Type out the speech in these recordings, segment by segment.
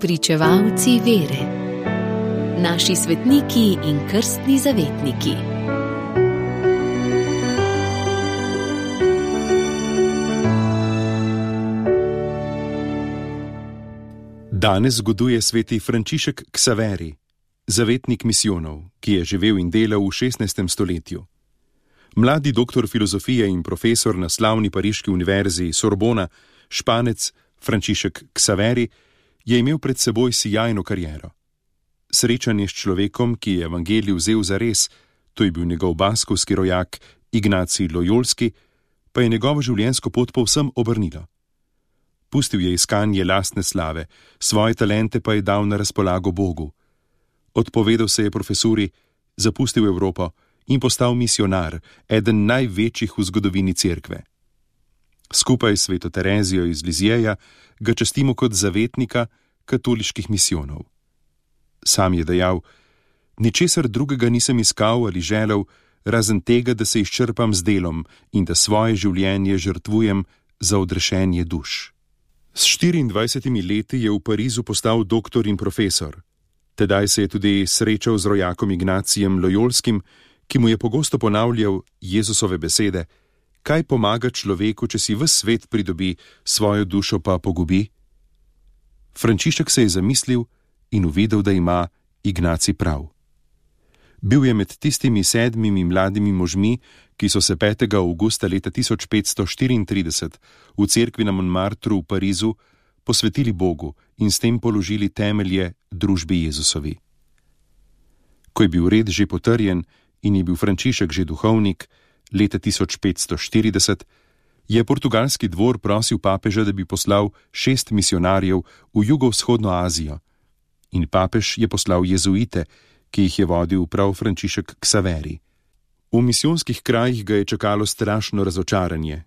Pričevalci vere, naši svetniki in krstni zavetniki. Danes zgoduje sveti Frančišek Ksaveri, zavetnik misijonov, ki je živel in delal v 16. stoletju. Mladi doktor filozofije in profesor na slavni pariški univerzi Sorbona, španec Frančišek Ksaveri, je imel pred seboj sjajno kariero. Srečanje s človekom, ki je evangelij vzel za res, to je bil njegov baskovski rojak Ignacij Lojolski, pa je njegovo življenjsko pot povsem obrnilo. Pustil je iskanje lastne slave, svoje talente pa je dal na razpolago Bogu. Odpovedal se je profesuri, zapustil Evropo in postal misionar, eden največjih v zgodovini cerkve. Skupaj s sveto Terezijo iz Lizijeja ga častimo kot zavetnika katoliških misijonov. Sam je dejal: Ničesar drugega nisem iskal ali želel, razen tega, da se izčrpam z delom in da svoje življenje žrtvujem za odrešenje duš. S 24 leti je v Parizu postal doktor in profesor. Tedaj se je tudi srečal z rojakom Ignacijem Lojolskim, ki mu je pogosto ponavljal Jezusove besede: kaj pomaga človeku, če si v svet pridobi, svojo dušo pa pogubi? Frančišek se je zamislil in uvidel, da ima Ignaci prav. Bil je med tistimi sedmimi mladimi možmi, ki so se 5. augusta leta 1534 v cerkvi na Montmartru v Parizu posvetili Bogu in s tem položili temelje družbi Jezusovi. Ko je bil red že potrjen in je bil Frančišek že duhovnik, leta 1540 je portugalski dvor prosil papeža, da bi poslal šest misionarjev v jugovzhodno Azijo, in papež je poslal jezuite, ki jih je vodil prav Frančišek Ksaveri. V misijonskih krajih ga je čakalo strašno razočaranje.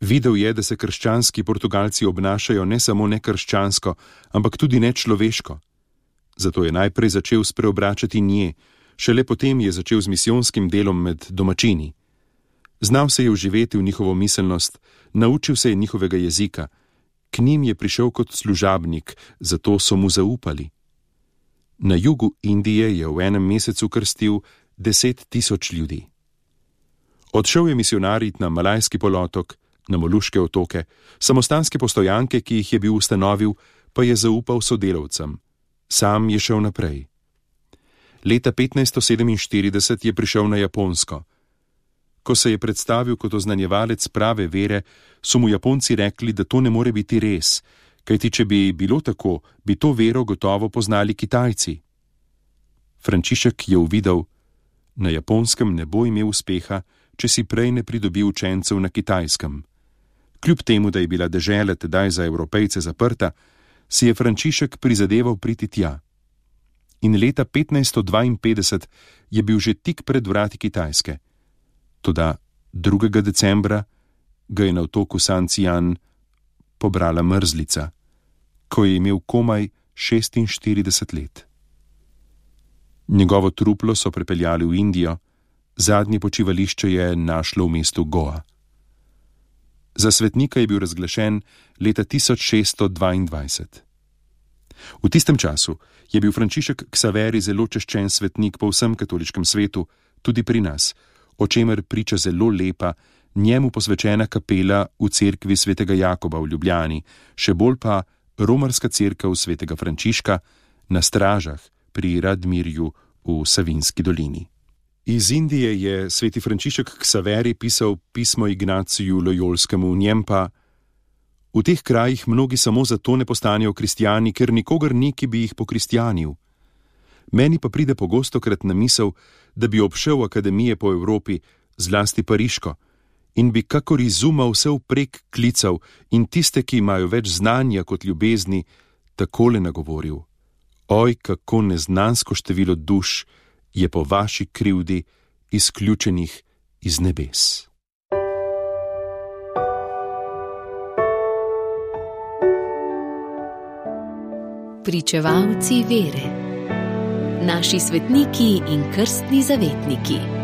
Videl je, da se krščanski portugalci obnašajo ne samo nekrščansko, ampak tudi nečloveško. Zato je najprej začel spreobračati nje, šele potem je začel z misijonskim delom med domačini. Znal se je uživeti v njihovo miselnost, naučil se je njihovega jezika, k njim je prišel kot služabnik, zato so mu zaupali. Na jugu Indije je v enem mesecu krstil deset tisoč ljudi. Odšel je misionarit na Malajski polotok, na Moluške otoke, samostanske postojanke, ki jih je bil ustanovil, pa je zaupal sodelavcem. Sam je šel naprej. Leta 1547 je prišel na Japonsko. Ko se je predstavil kot oznanjevalec prave vere, so mu Japonci rekli, da to ne more biti res, kajti če bi bilo tako, bi to vero gotovo poznali Kitajci. Frančišek je uvidel, na Japonskem ne bo imel uspeha, če si prej ne pridobi učencev na Kitajskem. Kljub temu, da je bila dežela tedaj za evropejce zaprta, si je Frančišek prizadeval priti tja. In leta 1552 je bil že tik pred vrati Kitajske. Toda 2. decembra ga je na otoku San Cian pobrala mrzlica, ko je imel komaj 46 let. Njegovo truplo so prepeljali v Indijo, zadnje počivališče je našlo v mestu Goa. Za svetnika je bil razglašen leta 1622. V tistem času je bil Frančišek Ksaveri zelo češčen svetnik po vsem katoliškem svetu, tudi pri nas, o čemer priča zelo lepa, njemu posvečena kapela v cerkvi svetega Jakoba v Ljubljani, še bolj pa romarska cerkev svetega Frančiška na stražah pri Radmirju v Savinski dolini. Iz Indije je sveti Frančišek Ksaveri pisal pismo Ignaciju Lojolskemu, v njem pa: V teh krajih mnogi samo zato ne postanejo kristijani, ker nikogar ni, ki bi jih pokristijanil. Meni pa pride pogosto krat na misel, da bi obšel akademije po Evropi, zlasti Pariško, in bi kakor izumal vse vprek klical in tiste, ki imajo več znanja kot ljubezni, takole nagovoril: Oj, kako neznansko število duš je po vaši krivdi izključenih iz nebes. Pričevalci vere naši svetniki in krstni zavetniki.